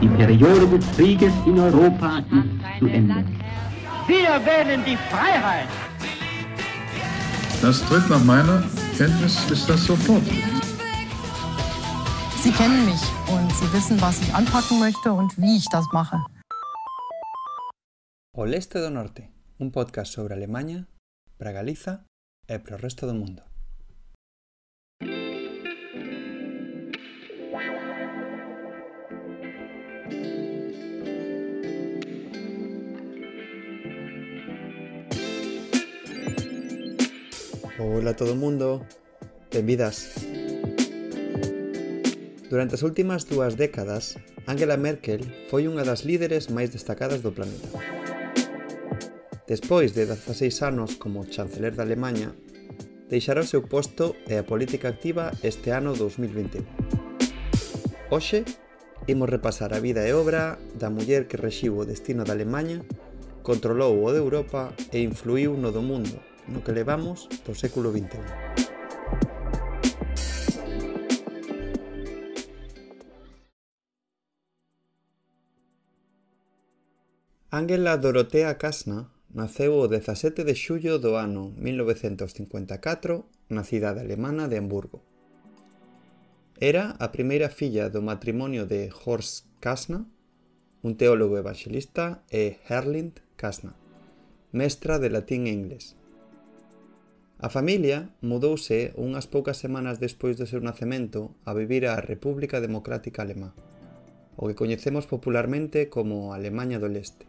Die Periode des Krieges in Europa ist zu Ende. Wir wählen die Freiheit. Das tritt nach meiner Kenntnis ist das sofort. Sie kennen mich und Sie wissen, was ich anpacken möchte und wie ich das mache. O Leste do Norte, un podcast sobre Alemanha, para Galiza e para o resto do mundo. Hola a todo mundo, benvidas. Durante as últimas dúas décadas, Angela Merkel foi unha das líderes máis destacadas do planeta. Despois de 16 anos como chanceler da Alemanha, deixará o seu posto e a política activa este ano 2021. Hoxe, imos repasar a vida e obra da muller que rexiu o destino da Alemanha, controlou o de Europa e influiu no do mundo, no que levamos do século XXI. Angela Dorotea Kasna naceu o 17 de xullo do ano 1954 na cidade alemana de Hamburgo. Era a primeira filla do matrimonio de Horst Kasna, un teólogo evangelista, e Herlind Kasna, mestra de latín e inglés. A familia mudouse unhas poucas semanas despois do seu nacemento a vivir á República Democrática Alemá, o que coñecemos popularmente como Alemanha do Leste,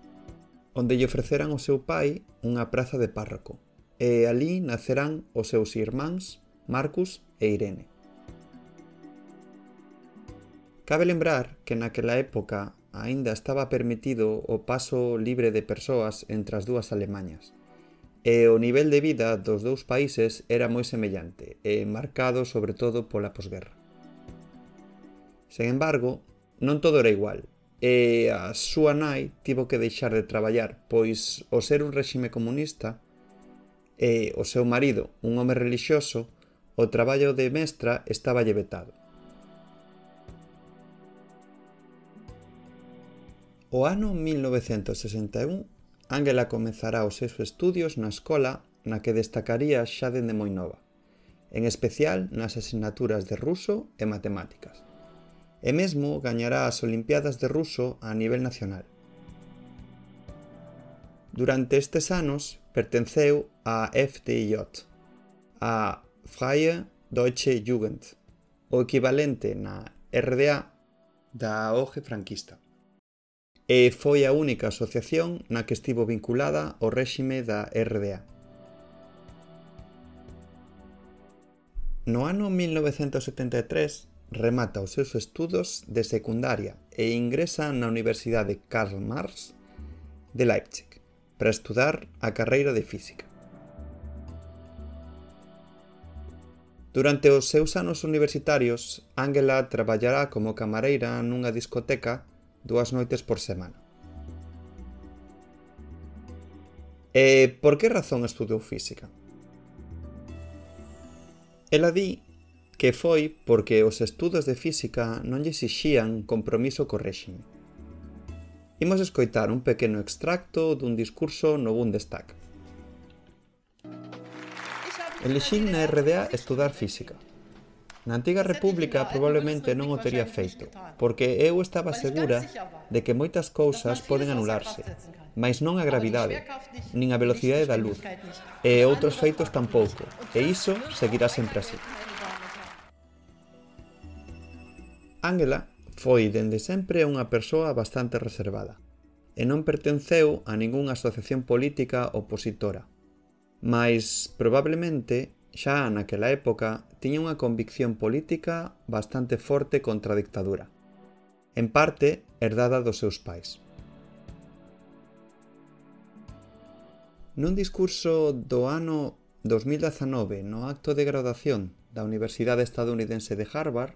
onde lle ofreceran ao seu pai unha praza de párroco, e ali nacerán os seus irmáns Marcus e Irene. Cabe lembrar que naquela época aínda estaba permitido o paso libre de persoas entre as dúas Alemañas, E o nivel de vida dos dous países era moi semellante, e marcado sobre todo pola posguerra. Sen embargo, non todo era igual, e a súa nai tivo que deixar de traballar, pois o ser un réxime comunista e o seu marido, un home relixioso, o traballo de mestra estaba vetado. O ano 1961 Ángela comezará os seus estudios na escola na que destacaría xa dende moi nova, en especial nas asignaturas de ruso e matemáticas. E mesmo gañará as Olimpiadas de ruso a nivel nacional. Durante estes anos pertenceu á FDJ, a Freie Deutsche Jugend, o equivalente na RDA da OGE franquista e foi a única asociación na que estivo vinculada ao réxime da RDA. No ano 1973 remata os seus estudos de secundaria e ingresa na Universidade Karl Marx de Leipzig para estudar a carreira de Física. Durante os seus anos universitarios, Angela traballará como camareira nunha discoteca dúas noites por semana. E por que razón estudou física? Ela di que foi porque os estudos de física non lle exixían compromiso co réxime. Imos escoitar un pequeno extracto dun discurso no Bundestag. Elixín na RDA estudar física, Na antiga república probablemente non o tería feito, porque eu estaba segura de que moitas cousas poden anularse, mas non a gravidade, nin a velocidade da luz, e outros feitos tampouco, e iso seguirá sempre así. Ángela foi dende sempre unha persoa bastante reservada, e non pertenceu a ningunha asociación política opositora, mas probablemente xa naquela época tiña unha convicción política bastante forte contra a dictadura, en parte herdada dos seus pais. Nun discurso do ano 2019 no acto de graduación da Universidade Estadounidense de Harvard,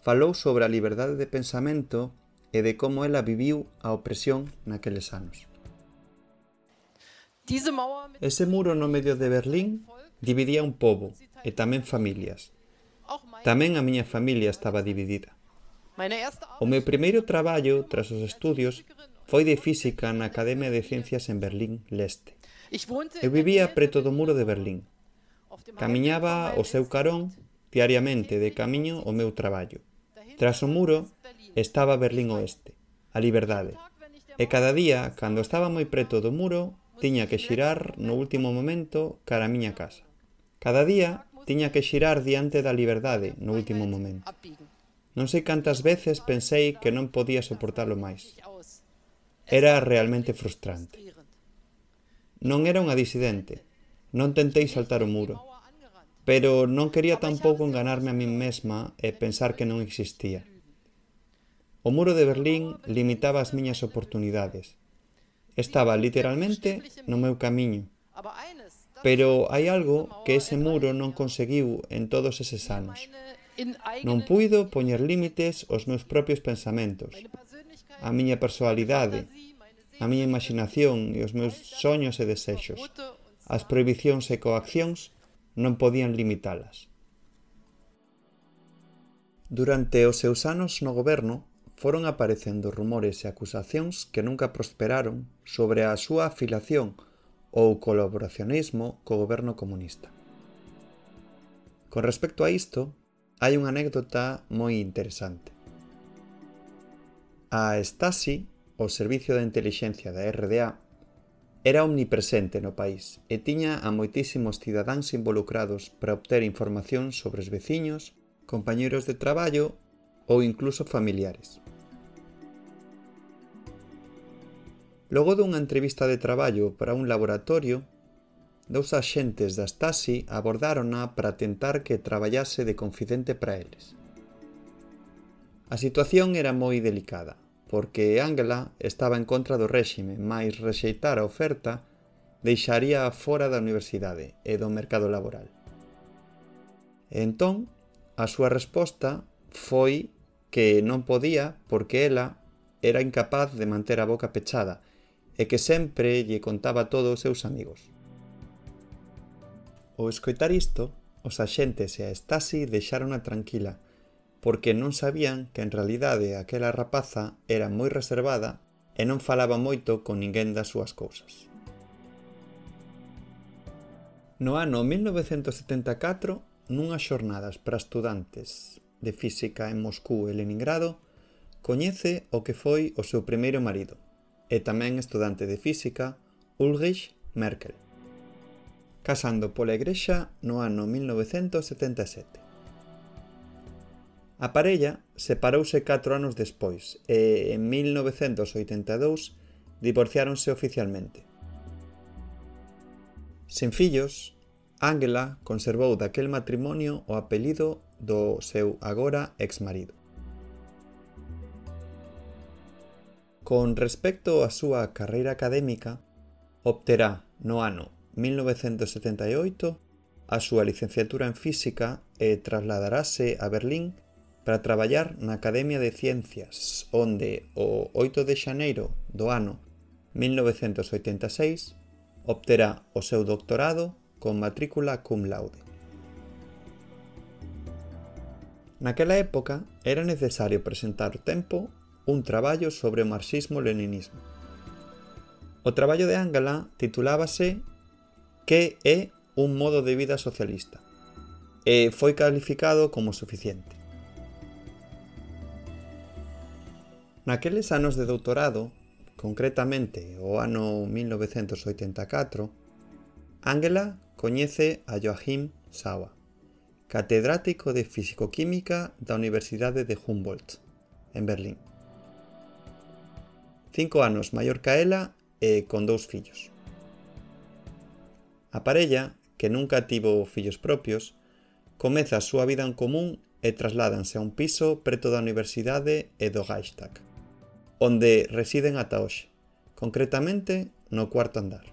falou sobre a liberdade de pensamento e de como ela viviu a opresión naqueles anos. Ese muro no medio de Berlín Dividía un pobo e tamén familias. Tamén a miña familia estaba dividida. O meu primeiro traballo tras os estudios foi de física na Academia de Ciencias en Berlín Leste. Eu vivía preto do muro de Berlín. Camiñaba o seu carón diariamente de camiño ao meu traballo. Tras o muro estaba Berlín Oeste, a liberdade. E cada día, cando estaba moi preto do muro, tiña que xirar no último momento cara a miña casa. Cada día tiña que xirar diante da liberdade no último momento. Non sei cantas veces pensei que non podía soportalo máis. Era realmente frustrante. Non era unha disidente. Non tentei saltar o muro. Pero non quería tampouco enganarme a min mesma e pensar que non existía. O muro de Berlín limitaba as miñas oportunidades. Estaba literalmente no meu camiño, Pero hai algo que ese muro non conseguiu en todos eses anos. Non puido poñer límites aos meus propios pensamentos, a miña personalidade, a miña imaginación e os meus soños e desexos. As prohibicións e coaccións non podían limitalas. Durante os seus anos no goberno, foron aparecendo rumores e acusacións que nunca prosperaron sobre a súa afiliación ou colaboracionismo co goberno comunista. Con respecto a isto, hai unha anécdota moi interesante. A Stasi, o Servicio de Inteligencia da RDA, era omnipresente no país e tiña a moitísimos cidadáns involucrados para obter información sobre os veciños, compañeiros de traballo ou incluso familiares. Logo dunha entrevista de traballo para un laboratorio, dous axentes da Stasi abordárona para tentar que traballase de confidente para eles. A situación era moi delicada, porque Angela estaba en contra do réxime, máis rexeitar a oferta deixaría fora da universidade e do mercado laboral. E entón, a súa resposta foi que non podía porque ela era incapaz de manter a boca pechada e que sempre lle contaba todo aos seus amigos. Ao escoitar isto, os axentes e a Stasi deixárona tranquila, porque non sabían que en realidade aquela rapaza era moi reservada e non falaba moito con ninguén das súas cousas. No ano 1974, nunhas xornadas para estudantes de física en Moscú e Leningrado, coñece o que foi o seu primeiro marido, e tamén estudante de física Ulrich Merkel, casando pola Igrexa no ano 1977. A parella separouse 4 anos despois e en 1982 divorciáronse oficialmente. Sen fillos, Ángela conservou daquel matrimonio o apelido do seu agora exmarido. Con respecto á súa carreira académica, obterá no ano 1978 a súa licenciatura en Física e trasladarase a Berlín para traballar na Academia de Ciencias, onde o 8 de xaneiro do ano 1986 obterá o seu doctorado con matrícula cum laude. Naquela época era necesario presentar o tempo un traballo sobre o marxismo-leninismo. O traballo de Ángela titulábase Que é un modo de vida socialista e foi calificado como suficiente. Naqueles anos de doutorado, concretamente o ano 1984, Ángela coñece a Joachim Sawa, catedrático de Físicoquímica da Universidade de Humboldt, en Berlín cinco anos maior que ela e con dous fillos. A parella, que nunca tivo fillos propios, comeza a súa vida en común e trasládanse a un piso preto da Universidade e do Gaistag, onde residen ata hoxe, concretamente no cuarto andar.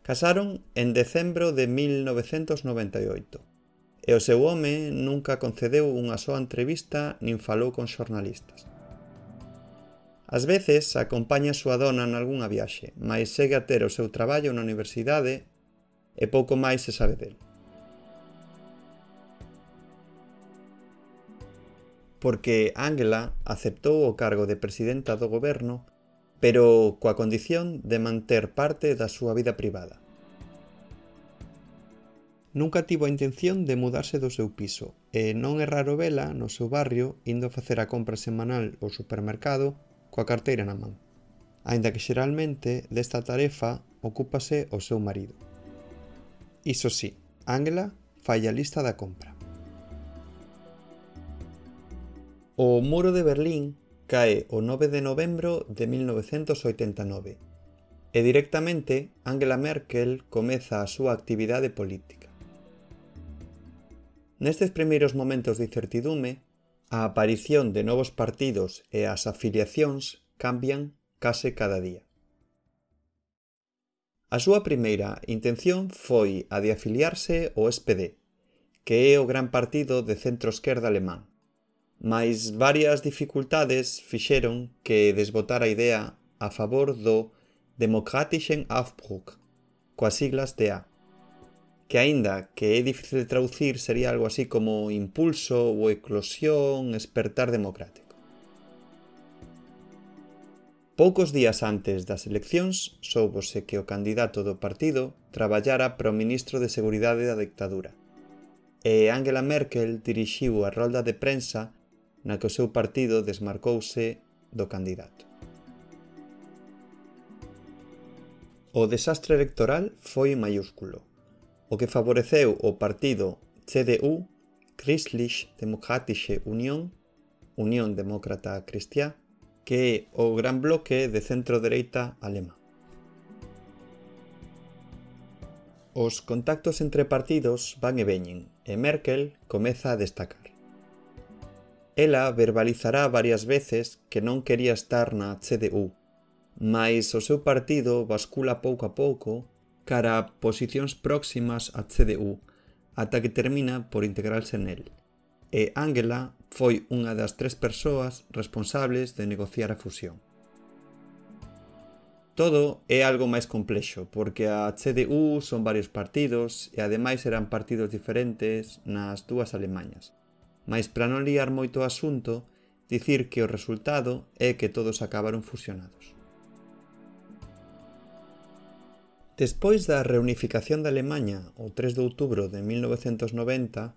Casaron en decembro de 1998 e o seu home nunca concedeu unha soa entrevista nin falou con xornalistas. Ás veces acompaña a súa dona nalgúnha viaxe, mais segue a ter o seu traballo na universidade e pouco máis se sabe del. Porque Angela aceptou o cargo de presidenta do goberno, pero coa condición de manter parte da súa vida privada. Nunca tivo a intención de mudarse do seu piso, e non é raro vela no seu barrio indo a facer a compra semanal ao supermercado coa carteira na man, aínda que xeralmente desta tarefa ocúpase o seu marido. Iso sí, Ángela fai a lista da compra. O muro de Berlín cae o 9 de novembro de 1989 e directamente Angela Merkel comeza a súa actividade política. Nestes primeiros momentos de incertidume, A aparición de novos partidos e as afiliacións cambian case cada día. A súa primeira intención foi a de afiliarse ao SPD, que é o gran partido de centro-esquerda alemán. Mais varias dificultades fixeron que desbotara a idea a favor do Demokratischen Aufbruch, coas siglas DA que aínda que é difícil de traducir, sería algo así como impulso ou eclosión, espertar democrático. Poucos días antes das eleccións, soubose que o candidato do partido traballara para o ministro de Seguridade da dictadura. E Angela Merkel dirixiu a rolda de prensa na que o seu partido desmarcouse do candidato. O desastre electoral foi maiúsculo o que favoreceu o partido CDU, Christlich Demokratische Union, Unión Demócrata Cristiá, que é o gran bloque de centro-dereita alemán. Os contactos entre partidos van e veñen, e Merkel comeza a destacar. Ela verbalizará varias veces que non quería estar na CDU, mas o seu partido bascula pouco a pouco cara a posicións próximas á CDU, ata que termina por integrarse nel. E Angela foi unha das tres persoas responsables de negociar a fusión. Todo é algo máis complexo, porque a CDU son varios partidos e ademais eran partidos diferentes nas dúas Alemanhas. Mas para non liar moito o asunto, dicir que o resultado é que todos acabaron fusionados. Despois da reunificación da Alemanha o 3 de outubro de 1990,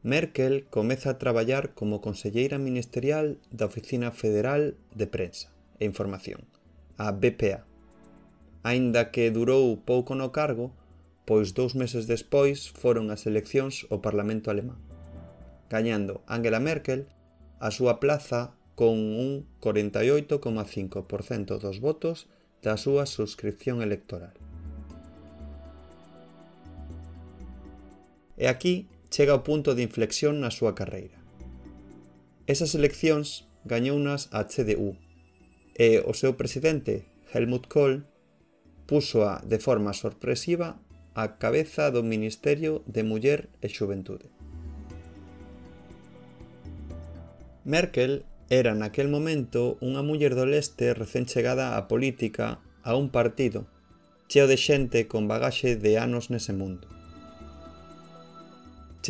Merkel comeza a traballar como conselleira ministerial da Oficina Federal de Prensa e Información, a BPA. Aínda que durou pouco no cargo, pois dous meses despois foron as eleccións ao Parlamento alemán, gañando Angela Merkel a súa plaza con un 48,5% dos votos da súa suscripción electoral. E aquí chega o punto de inflexión na súa carreira. Esas eleccións gañounas a CDU e o seu presidente, Helmut Kohl, púsoa de forma sorpresiva á cabeza do Ministerio de Muller e Xuventude. Merkel era naquel momento unha muller do leste recén chegada á política a un partido, cheo de xente con bagaxe de anos nese mundo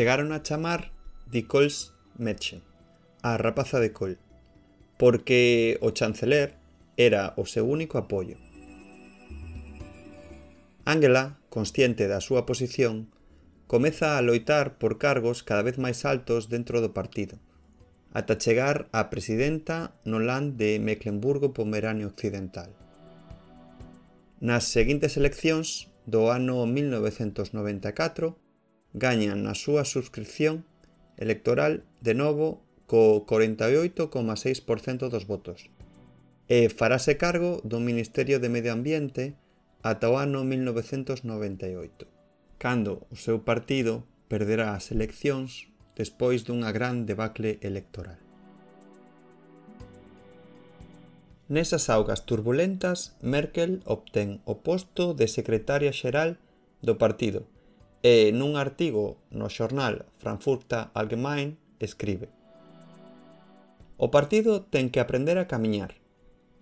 chegaron a chamar de Cols Mädchen, a rapaza de Col, porque o chanceler era o seu único apoio. Angela, consciente da súa posición, comeza a loitar por cargos cada vez máis altos dentro do partido, ata chegar a presidenta no land de Mecklenburgo-Pomerania Occidental. Nas seguintes eleccións do ano 1994, gañan na súa subscrición electoral de novo co 48,6% dos votos e farase cargo do Ministerio de Medio Ambiente ata o ano 1998, cando o seu partido perderá as eleccións despois dunha gran debacle electoral. Nesas augas turbulentas, Merkel obtén o posto de secretaria xeral do partido e nun artigo no xornal Frankfurter Allgemein escribe O partido ten que aprender a camiñar,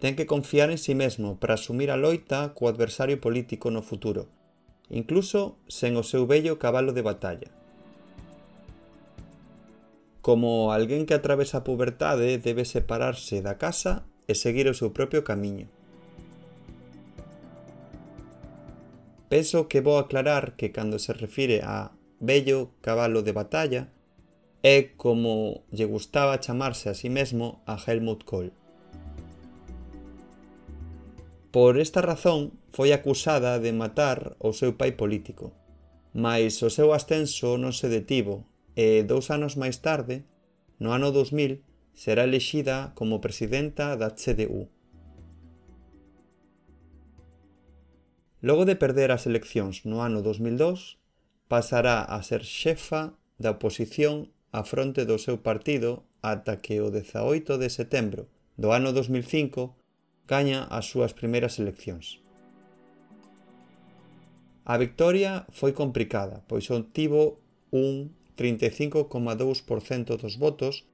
ten que confiar en si sí mesmo para asumir a loita co adversario político no futuro, incluso sen o seu vello cabalo de batalla. Como alguén que atravesa a pubertade debe separarse da casa e seguir o seu propio camiño. Penso que vou aclarar que cando se refire a bello cabalo de batalla é como lle gustaba chamarse a sí mesmo a Helmut Kohl. Por esta razón foi acusada de matar o seu pai político, mas o seu ascenso non se detivo e dous anos máis tarde, no ano 2000, será elexida como presidenta da CDU. Logo de perder as eleccións no ano 2002, pasará a ser xefa da oposición á fronte do seu partido ata que o 18 de setembro do ano 2005 gaña as súas primeiras eleccións. A victoria foi complicada, pois obtivo un 35,2% dos votos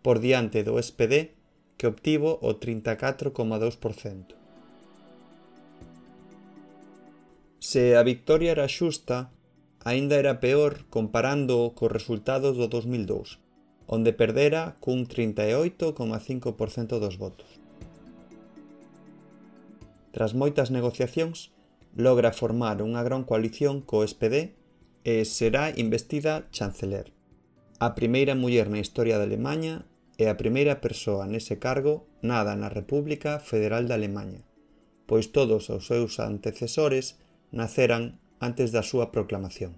por diante do SPD, que obtivo o 34,2%. Se a victoria era xusta, aínda era peor comparando co resultado do 2002, onde perdera cun 38,5% dos votos. Tras moitas negociacións, logra formar unha gran coalición co SPD e será investida chanceler, a primeira muller na historia de Alemanha e a primeira persoa nese cargo nada na República Federal de Alemanha, pois todos os seus antecesores naceran antes da súa proclamación.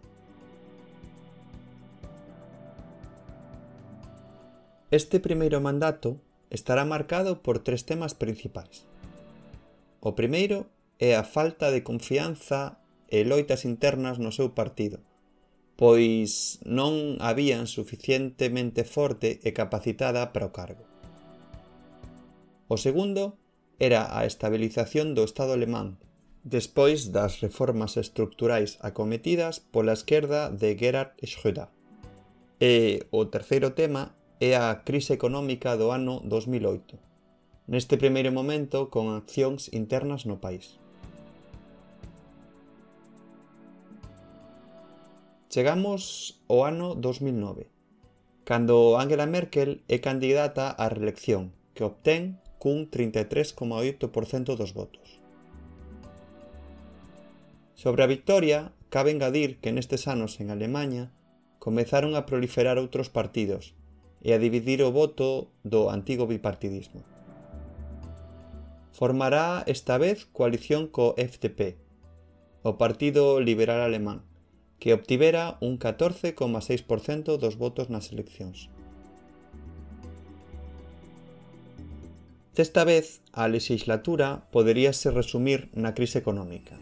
Este primeiro mandato estará marcado por tres temas principais. O primeiro é a falta de confianza e loitas internas no seu partido, pois non habían suficientemente forte e capacitada para o cargo. O segundo era a estabilización do Estado alemán despois das reformas estructurais acometidas pola esquerda de Gerhard Schröder. E o terceiro tema é a crise económica do ano 2008, neste primeiro momento con accións internas no país. Chegamos ao ano 2009, cando Angela Merkel é candidata á reelección, que obtén cun 33,8% dos votos. Sobre a Victoria, cabe engadir que nestes anos en Alemanha comezaron a proliferar outros partidos e a dividir o voto do antigo bipartidismo. Formará esta vez coalición co FDP, o Partido Liberal Alemán, que obtivera un 14,6% dos votos nas eleccións. Desta vez, a legislatura poderíase resumir na crise económica.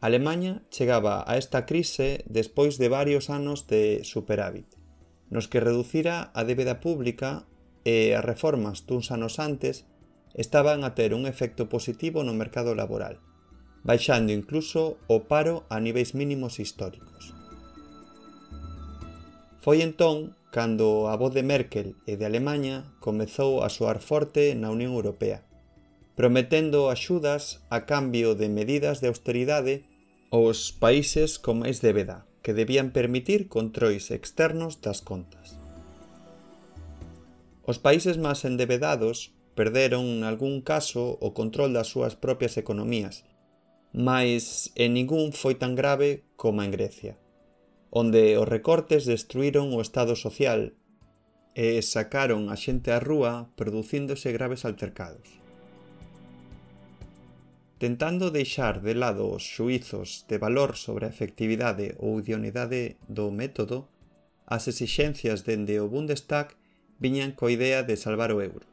Alemanha chegaba a esta crise despois de varios anos de superávit, nos que reducira a débeda pública e as reformas duns anos antes estaban a ter un efecto positivo no mercado laboral, baixando incluso o paro a niveis mínimos históricos. Foi entón cando a voz de Merkel e de Alemanha comezou a soar forte na Unión Europea, prometendo axudas a cambio de medidas de austeridade aos países con máis débeda, que debían permitir controis externos das contas. Os países máis endebedados perderon en algún caso o control das súas propias economías, mas en ningún foi tan grave como en Grecia, onde os recortes destruíron o Estado social e sacaron a xente á rúa producíndose graves altercados tentando deixar de lado os xuizos de valor sobre a efectividade ou idoneidade do método, as exixencias dende o Bundestag viñan coa idea de salvar o euro.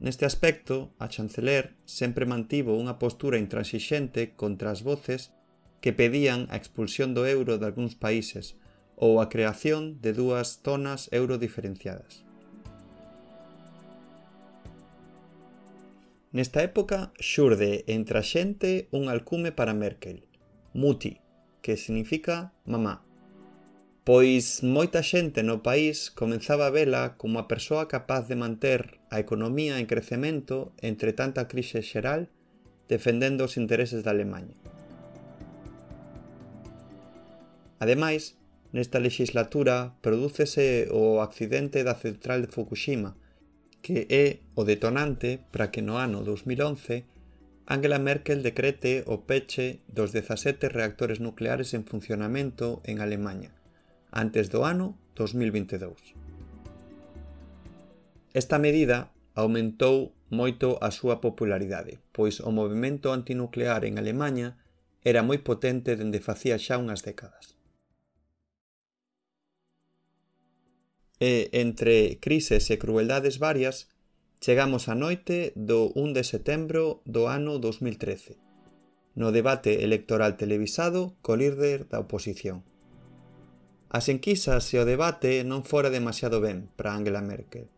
Neste aspecto, a chanceler sempre mantivo unha postura intransixente contra as voces que pedían a expulsión do euro de algúns países ou a creación de dúas zonas euro diferenciadas. Nesta época xurde entre a xente un alcume para Merkel, Muti, que significa mamá. Pois moita xente no país comenzaba a vela como a persoa capaz de manter a economía en crecemento entre tanta crise xeral defendendo os intereses da Alemanha. Ademais, nesta legislatura prodúcese o accidente da central de Fukushima, que é o detonante para que no ano 2011 Angela Merkel decrete o peche dos 17 reactores nucleares en funcionamento en Alemanha, antes do ano 2022. Esta medida aumentou moito a súa popularidade, pois o movimento antinuclear en Alemanha era moi potente dende facía xa unhas décadas. e, entre crises e crueldades varias, chegamos á noite do 1 de setembro do ano 2013, no debate electoral televisado co líder da oposición. As enquisas e o debate non fora demasiado ben para Angela Merkel,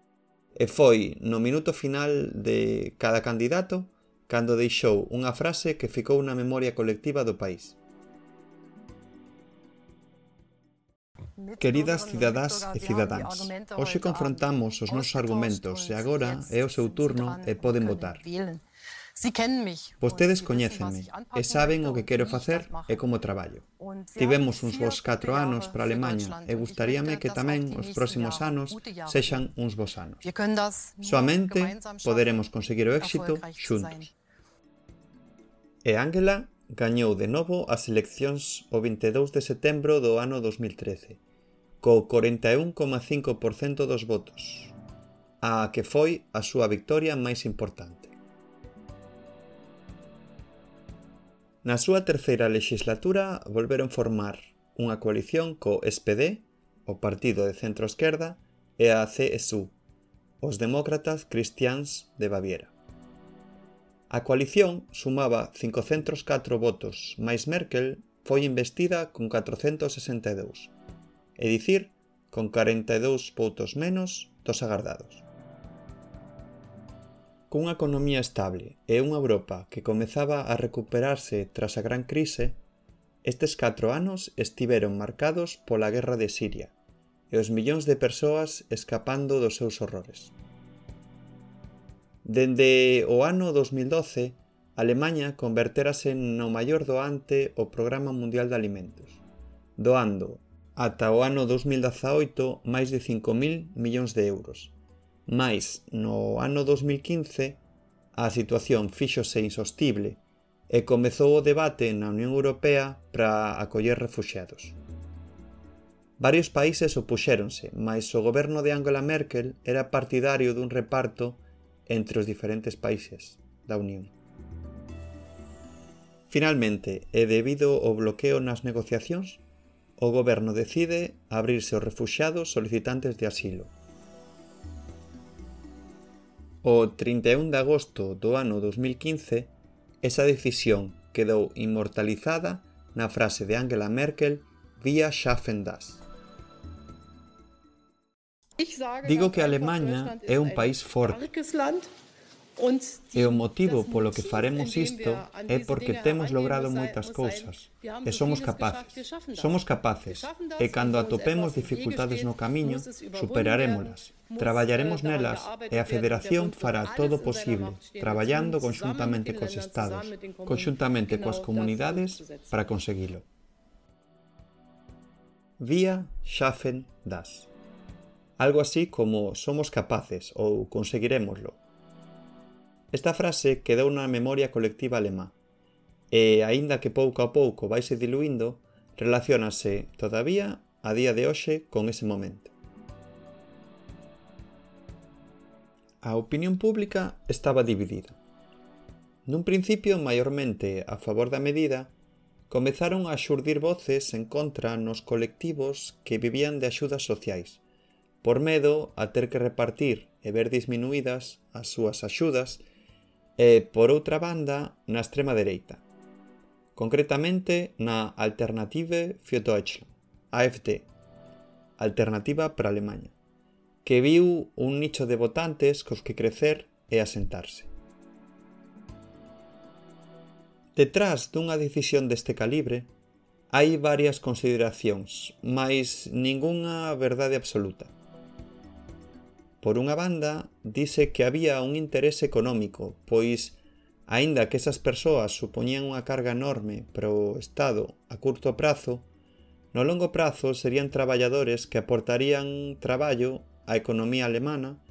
e foi no minuto final de cada candidato cando deixou unha frase que ficou na memoria colectiva do país. Queridas cidadás e cidadáns, hoxe confrontamos os nosos argumentos e agora é o seu turno e eh, poden votar. Vostedes coñécenme eh, e saben o que quero facer e como traballo. Tivemos uns vos 4 anos para Alemanha e gustaríame que tamén os próximos anos sexan uns vos anos. Soamente poderemos conseguir o éxito xuntos. E Ángela gañou de novo as eleccións o 22 de setembro do ano 2013, co 41,5% dos votos, a que foi a súa victoria máis importante. Na súa terceira legislatura volveron formar unha coalición co SPD, o Partido de Centro Esquerda, e a CSU, os Demócratas Cristians de Baviera. A coalición sumaba 504 votos, mais Merkel foi investida con 462, é dicir, con 42 votos menos dos agardados. Cunha economía estable e unha Europa que comezaba a recuperarse tras a gran crise, estes 4 anos estiveron marcados pola guerra de Siria e os millóns de persoas escapando dos seus horrores. Dende o ano 2012, Alemanha converterase no maior doante o Programa Mundial de Alimentos, doando ata o ano 2018 máis de 5.000 millóns de euros. Mais, no ano 2015, a situación fíxose insostible e comezou o debate na Unión Europea para acoller refuxiados. Varios países opuxéronse, mas o goberno de Angela Merkel era partidario dun reparto entre os diferentes países da Unión. Finalmente, e debido ao bloqueo nas negociacións, o goberno decide abrirse aos refuxiados solicitantes de asilo. O 31 de agosto do ano 2015, esa decisión quedou inmortalizada na frase de Angela Merkel vía Schaffen das. Digo que Alemanha é un país forte. E o motivo polo que faremos isto é porque temos logrado moitas cousas e somos capaces. Somos capaces e cando atopemos dificultades no camiño, superarémolas, traballaremos nelas e a Federación fará todo o posible, traballando conxuntamente cos Estados, conxuntamente coas comunidades para conseguilo. Vía schaffen das algo así como somos capaces ou conseguiremoslo. Esta frase quedou na memoria colectiva alemá e, aínda que pouco a pouco vaise diluindo, relacionase todavía a día de hoxe con ese momento. A opinión pública estaba dividida. Nun principio maiormente a favor da medida, comezaron a xurdir voces en contra nos colectivos que vivían de axudas sociais, por medo a ter que repartir e ver disminuídas as súas axudas e, por outra banda, na extrema dereita, concretamente na Alternative für Deutschland, AFD, Alternativa para Alemanha, que viu un nicho de votantes cos que crecer e asentarse. Detrás dunha decisión deste calibre, hai varias consideracións, mas ningunha verdade absoluta. Por unha banda, dise que había un interese económico, pois, aínda que esas persoas supoñían unha carga enorme para o Estado a curto prazo, no longo prazo serían traballadores que aportarían traballo á economía alemana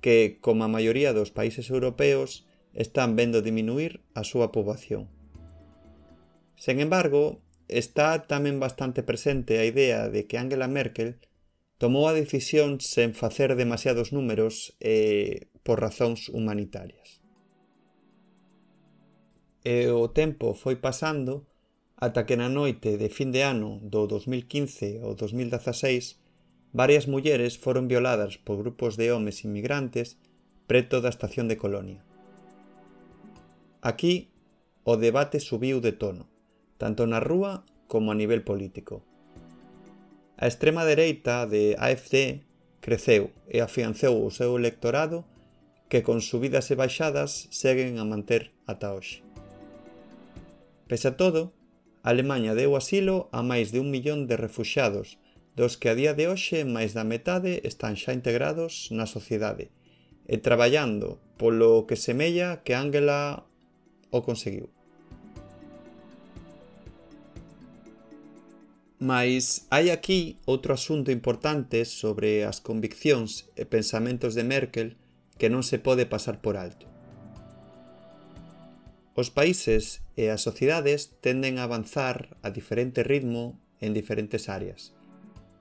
que, como a maioría dos países europeos, están vendo diminuir a súa poboación. Sen embargo, está tamén bastante presente a idea de que Angela Merkel tomou a decisión sen facer demasiados números e por razóns humanitarias. E o tempo foi pasando ata que na noite de fin de ano do 2015 ao 2016 varias mulleres foron violadas por grupos de homes inmigrantes preto da estación de Colonia. Aquí o debate subiu de tono, tanto na rúa como a nivel político. A extrema dereita de AFD creceu e afianzou o seu electorado que con subidas e baixadas seguen a manter ata hoxe. Pese a todo, Alemanha deu asilo a máis de un millón de refuxados, dos que a día de hoxe máis da metade están xa integrados na sociedade, e traballando polo que semella que Angela o conseguiu. Mas hai aquí outro asunto importante sobre as conviccións e pensamentos de Merkel que non se pode pasar por alto. Os países e as sociedades tenden a avanzar a diferente ritmo en diferentes áreas.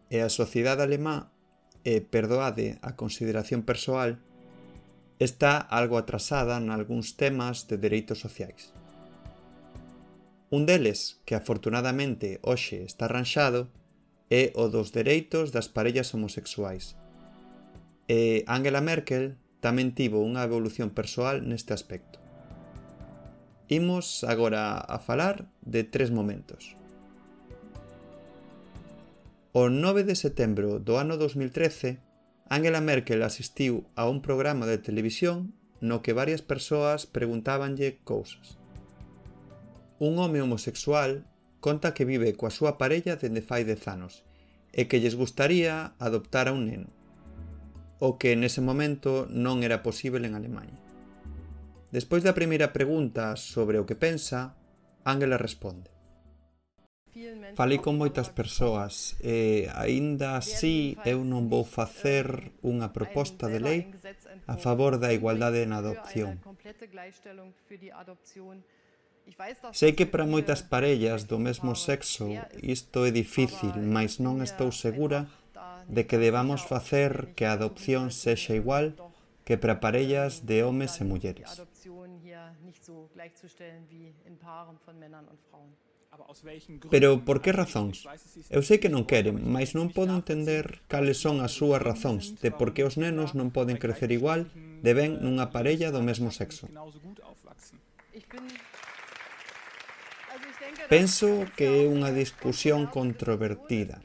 E a sociedade alemá, e perdoade a consideración persoal, está algo atrasada en algúns temas de dereitos sociais. Un deles, que afortunadamente hoxe está arranxado, é o dos dereitos das parellas homosexuais. E Angela Merkel tamén tivo unha evolución persoal neste aspecto. Imos agora a falar de tres momentos. O 9 de setembro do ano 2013, Angela Merkel asistiu a un programa de televisión no que varias persoas preguntábanlle cousas un home homosexual conta que vive coa súa parella dende fai 10 anos e que lles gustaría adoptar a un neno, o que nese momento non era posible en Alemanha. Despois da primeira pregunta sobre o que pensa, Ángela responde. Falei con moitas persoas e aínda así eu non vou facer unha proposta de lei a favor da igualdade na adopción. Sei que para moitas parellas do mesmo sexo isto é difícil, mas non estou segura de que debamos facer que a adopción sexa igual que para parellas de homes e mulleres. Pero por que razóns? Eu sei que non queren, mas non podo entender cales son as súas razóns de por que os nenos non poden crecer igual de ben nunha parella do mesmo sexo. Ich bin Penso que é unha discusión controvertida.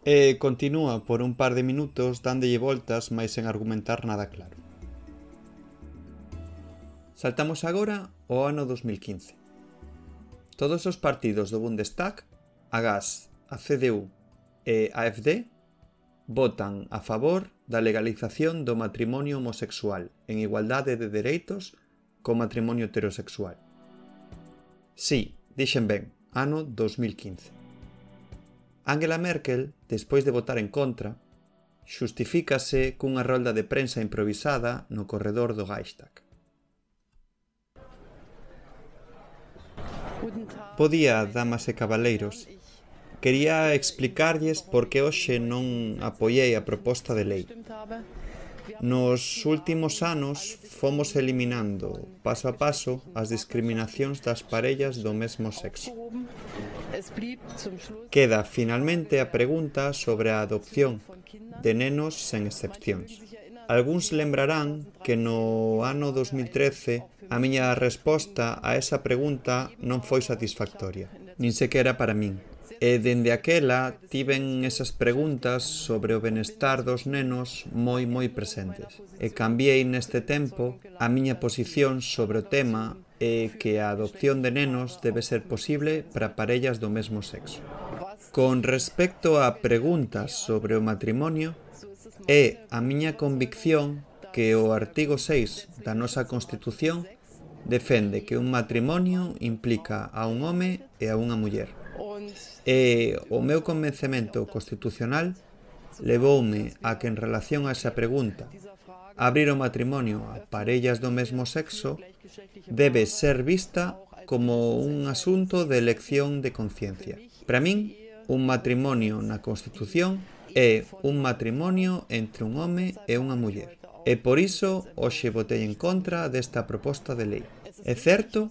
E continúa por un par de minutos dándolle voltas máis sen argumentar nada claro. Saltamos agora ao ano 2015. Todos os partidos do Bundestag, a GAS, a CDU e a AfD, votan a favor da legalización do matrimonio homosexual en igualdade de dereitos co matrimonio heterosexual. Sí, dixen ben, ano 2015. Angela Merkel, despois de votar en contra, xustifícase cunha rolda de prensa improvisada no corredor do Reichstag. Podía, damas e cabaleiros, quería explicarlles por que hoxe non apoiei a proposta de lei. Nos últimos anos fomos eliminando paso a paso as discriminacións das parellas do mesmo sexo. Queda finalmente a pregunta sobre a adopción de nenos sen excepcións. Alguns lembrarán que no ano 2013 a miña resposta a esa pregunta non foi satisfactoria, nin sequera para min. E dende aquela tiven esas preguntas sobre o benestar dos nenos moi moi presentes. E cambiei neste tempo a miña posición sobre o tema e que a adopción de nenos debe ser posible para parellas do mesmo sexo. Con respecto a preguntas sobre o matrimonio, é a miña convicción que o artigo 6 da nosa Constitución defende que un matrimonio implica a un home e a unha muller. E o meu convencemento constitucional levoume a que en relación a esa pregunta abrir o matrimonio a parellas do mesmo sexo debe ser vista como un asunto de elección de conciencia. Para min, un matrimonio na Constitución é un matrimonio entre un home e unha muller. E por iso, hoxe votei en contra desta proposta de lei. É certo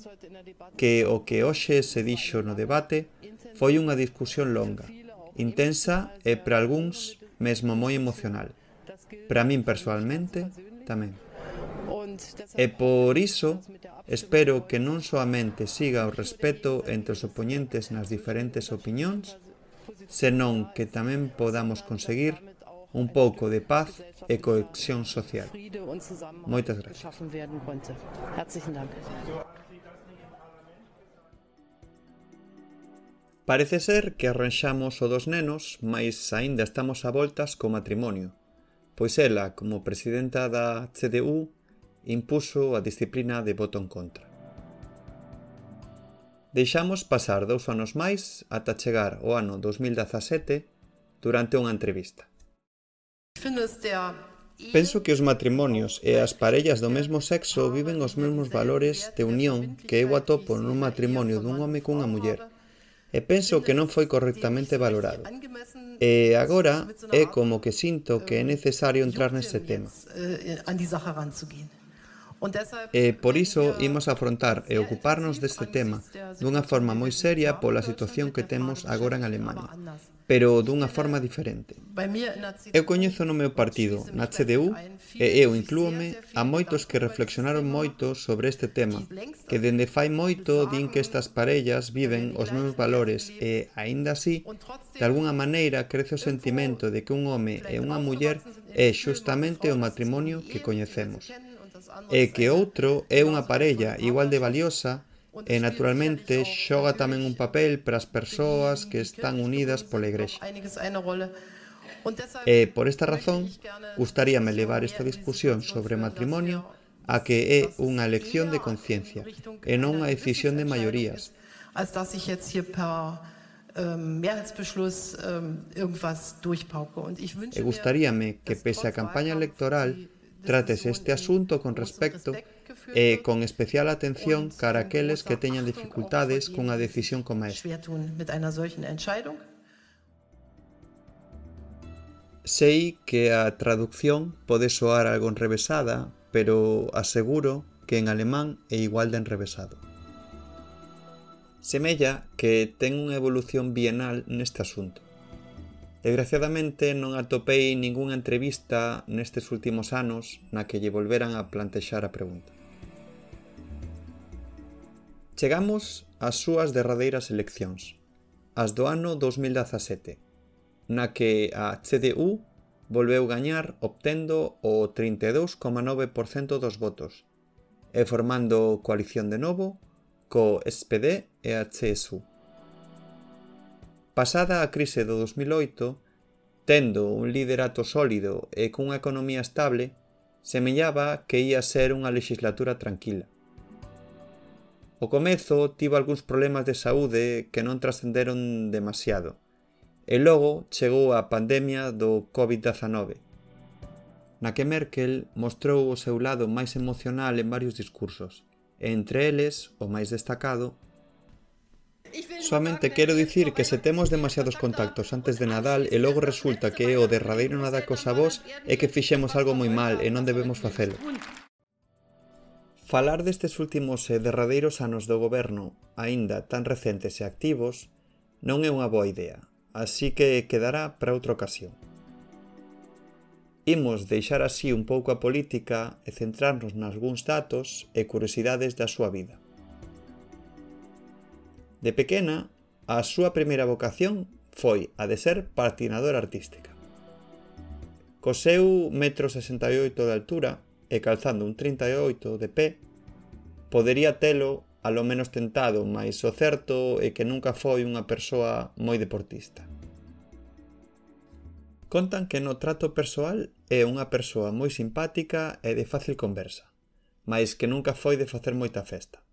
que o que hoxe se dixo no debate Foi unha discusión longa, intensa e, para algúns, mesmo moi emocional. Para min persoalmente, tamén. E por iso, espero que non soamente siga o respeto entre os opoñentes nas diferentes opinións, senón que tamén podamos conseguir un pouco de paz e cohesión social. Moitas gracias. Parece ser que arranxamos o dos nenos, mas aínda estamos a voltas co matrimonio, pois ela, como presidenta da CDU, impuso a disciplina de voto en contra. Deixamos pasar dous anos máis ata chegar ao ano 2017 durante unha entrevista. Penso que os matrimonios e as parellas do mesmo sexo viven os mesmos valores de unión que eu atopo nun matrimonio dun home cunha muller, e penso que non foi correctamente valorado. E agora é como que sinto que é necesario entrar neste tema. E por iso imos afrontar e ocuparnos deste tema dunha forma moi seria pola situación que temos agora en Alemania pero dunha forma diferente. Eu coñezo no meu partido, na CDU, e eu inclúome a moitos que reflexionaron moito sobre este tema, que dende fai moito din que estas parellas viven os meus valores e, aínda así, de alguna maneira crece o sentimento de que un home e unha muller é xustamente o matrimonio que coñecemos, e que outro é unha parella igual de valiosa E naturalmente xoga tamén un papel para as persoas que están unidas pola igrexa. E por esta razón, gustaríame levar esta discusión sobre matrimonio a que é unha elección de conciencia e non unha decisión de maiorías. Als dass ich jetzt hier per Mehrheitsbeschluss irgendwas durchpauke. E gustaríame que pese a campaña electoral trates este asunto con respecto e con especial atención cara aqueles que teñan dificultades cunha decisión como esta. Sei que a traducción pode soar algo enrevesada, pero aseguro que en alemán é igual de enrevesado. Semella que ten unha evolución bienal neste asunto. Desgraciadamente non atopei ningunha entrevista nestes últimos anos na que lle volveran a plantexar a pregunta. Chegamos ás súas derradeiras eleccións, as do ano 2017, na que a CDU volveu gañar obtendo o 32,9% dos votos e formando coalición de novo co SPD e a CSU. Pasada a crise do 2008, tendo un liderato sólido e cunha economía estable, semellaba que ia ser unha legislatura tranquila. O comezo tivo algúns problemas de saúde que non trascenderon demasiado, e logo chegou a pandemia do COVID-19, na que Merkel mostrou o seu lado máis emocional en varios discursos, e entre eles, o máis destacado, Soamente quero dicir que se temos demasiados contactos antes de Nadal e logo resulta que é o derradeiro nada cos avós é que fixemos algo moi mal e non debemos facelo. Falar destes últimos e derradeiros anos do goberno, aínda tan recentes e activos, non é unha boa idea, así que quedará para outra ocasión. Imos deixar así un pouco a política e centrarnos nalgúns datos e curiosidades da súa vida. De pequena, a súa primeira vocación foi a de ser patinadora artística. Co seu metro 68 de altura, e calzando un 38 de pé, podería telo alo menos tentado, mas o certo é que nunca foi unha persoa moi deportista. Contan que no trato persoal é unha persoa moi simpática e de fácil conversa, mais que nunca foi de facer moita festa.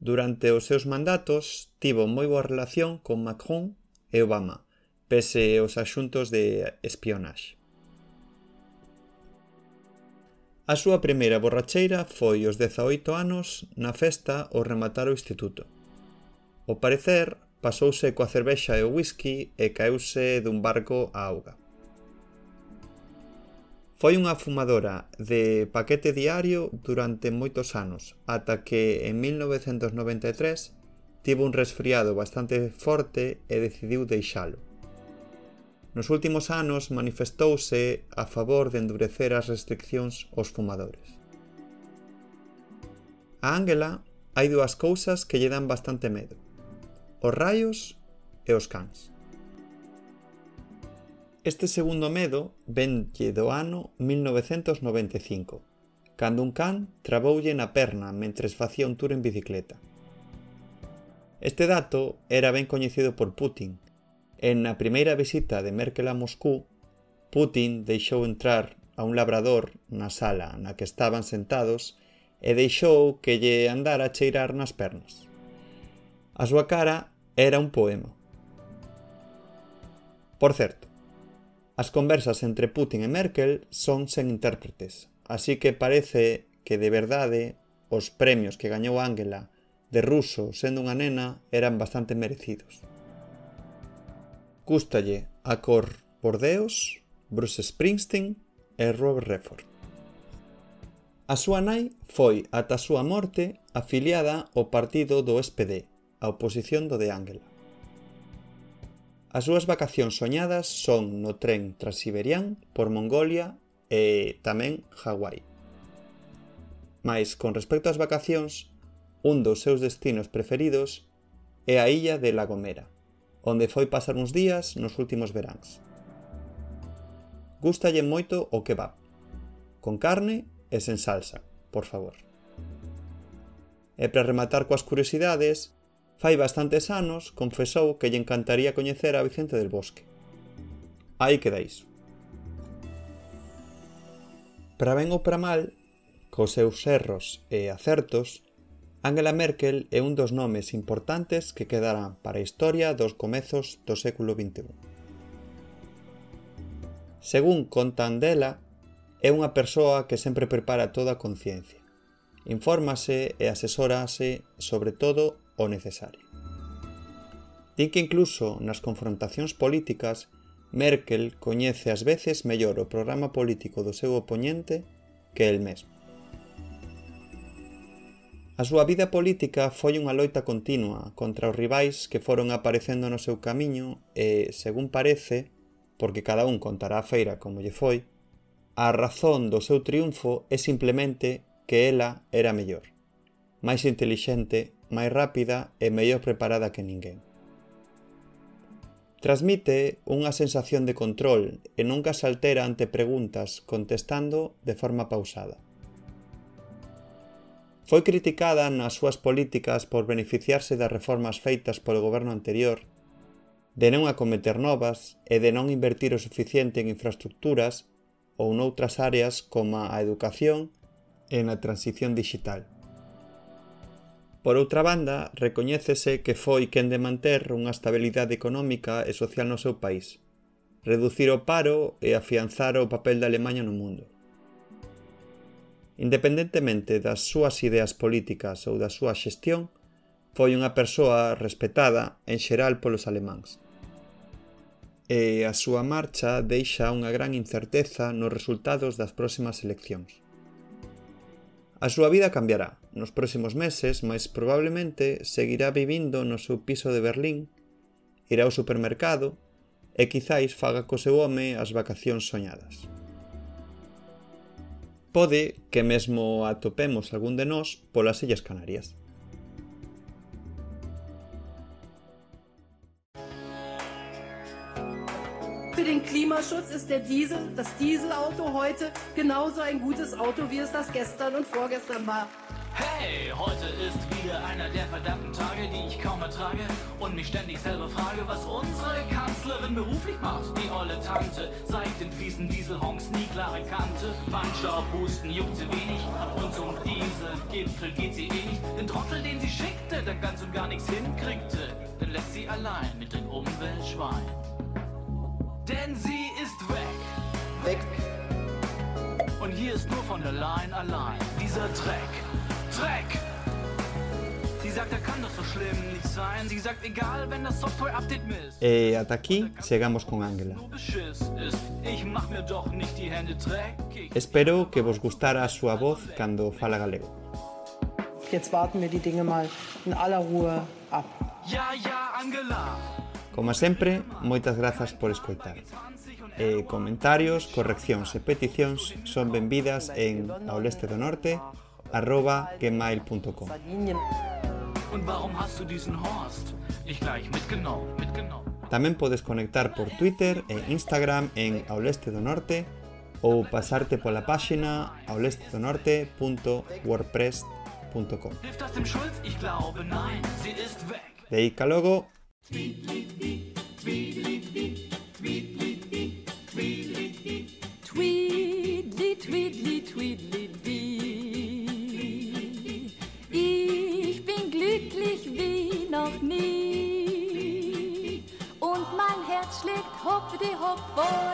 Durante os seus mandatos tivo moi boa relación con Macron e Obama, pese aos asuntos de espionaxe. A súa primeira borracheira foi aos 18 anos na festa ao rematar o instituto. O parecer, pasouse coa cervexa e o whisky e caeuse dun barco á auga. Foi unha fumadora de paquete diario durante moitos anos, ata que en 1993 tivo un resfriado bastante forte e decidiu deixalo. Nos últimos anos manifestouse a favor de endurecer as restriccións aos fumadores. A Ángela hai dúas cousas que lle dan bastante medo. Os raios e os cans. Este segundo medo venlle do ano 1995, cando un can traboulle na perna mentres facía un tour en bicicleta. Este dato era ben coñecido por Putin, En a primeira visita de Merkel a Moscú, Putin deixou entrar a un labrador na sala na que estaban sentados e deixou que lle andara a cheirar nas pernas. A súa cara era un poema. Por certo, as conversas entre Putin e Merkel son sen intérpretes, así que parece que de verdade os premios que gañou Angela de ruso sendo unha nena eran bastante merecidos. Gústalle a cor por Deus, Bruce Springsteen e Robert Redford. A súa nai foi ata a súa morte afiliada ao partido do SPD, a oposición do de Ángela. As súas vacacións soñadas son no tren transiberián por Mongolia e tamén Hawái. Mais, con respecto ás vacacións, un dos seus destinos preferidos é a illa de La Gomera, onde foi pasar uns días nos últimos veráns. Gústalle moito o kebab, con carne e sen salsa, por favor. E para rematar coas curiosidades, fai bastantes anos confesou que lle encantaría coñecer a Vicente del Bosque. Aí queda iso. Para ben ou para mal, cos seus erros e acertos, Angela Merkel é un dos nomes importantes que quedarán para a historia dos comezos do século XXI. Según contan dela, é unha persoa que sempre prepara toda a conciencia. Infórmase e asesórase sobre todo o necesario. Din que incluso nas confrontacións políticas, Merkel coñece ás veces mellor o programa político do seu oponente que el mesmo. A súa vida política foi unha loita continua contra os rivais que foron aparecendo no seu camiño e, según parece, porque cada un contará a feira como lle foi, a razón do seu triunfo é simplemente que ela era mellor, máis intelixente, máis rápida e mellor preparada que ninguén. Transmite unha sensación de control e nunca se altera ante preguntas contestando de forma pausada. Foi criticada nas súas políticas por beneficiarse das reformas feitas polo goberno anterior, de non acometer novas e de non invertir o suficiente en infraestructuras ou noutras áreas como a educación e na transición digital. Por outra banda, recoñécese que foi quen de manter unha estabilidade económica e social no seu país, reducir o paro e afianzar o papel da Alemanha no mundo. Independentemente das súas ideas políticas ou da súa xestión, foi unha persoa respetada en xeral polos alemáns. E a súa marcha deixa unha gran incerteza nos resultados das próximas eleccións. A súa vida cambiará nos próximos meses, mas probablemente seguirá vivindo no seu piso de Berlín, irá ao supermercado e quizáis faga co seu home as vacacións soñadas. Pode que mesmo atopemos algún de nós polas Illas Canarias. Für den Klimaschutz ist der Diesel, das Dieselauto heute genauso ein gutes Auto, wie es das gestern und vorgestern war. Hey! Heute ist wieder einer der verdammten Tage, die ich kaum ertrage und mich ständig selber frage, was unsere Kanzlerin beruflich macht. Die olle Tante, seit den fiesen Dieselhonks nie klare Kante. Bandstaub, Husten, juckt sie wenig und zum Dieselgipfel geht sie eh nicht. Den Trottel, den sie schickte, der ganz und gar nichts hinkriegte, den lässt sie allein mit den Umweltschweinen. Denn sie ist weg. Weg. Und hier ist nur von der Line allein dieser Dreck. Dreck! E ata eh, aquí chegamos con Ángela. Espero que vos gustara a súa voz cando fala galego. Jetzt warten wir die Dinge mal in aller Ruhe ab. Ja, ja, Angela. Como sempre, moitas grazas por escoitar. E comentarios, correccións e peticións son benvidas en ao arroba gmail.com. Horst? También puedes conectar por Twitter e Instagram en Auleste do Norte o pasarte por la página aulestedonorte.wordpress.com. De ahí luego. Tweedly, tweedly, tweedly. for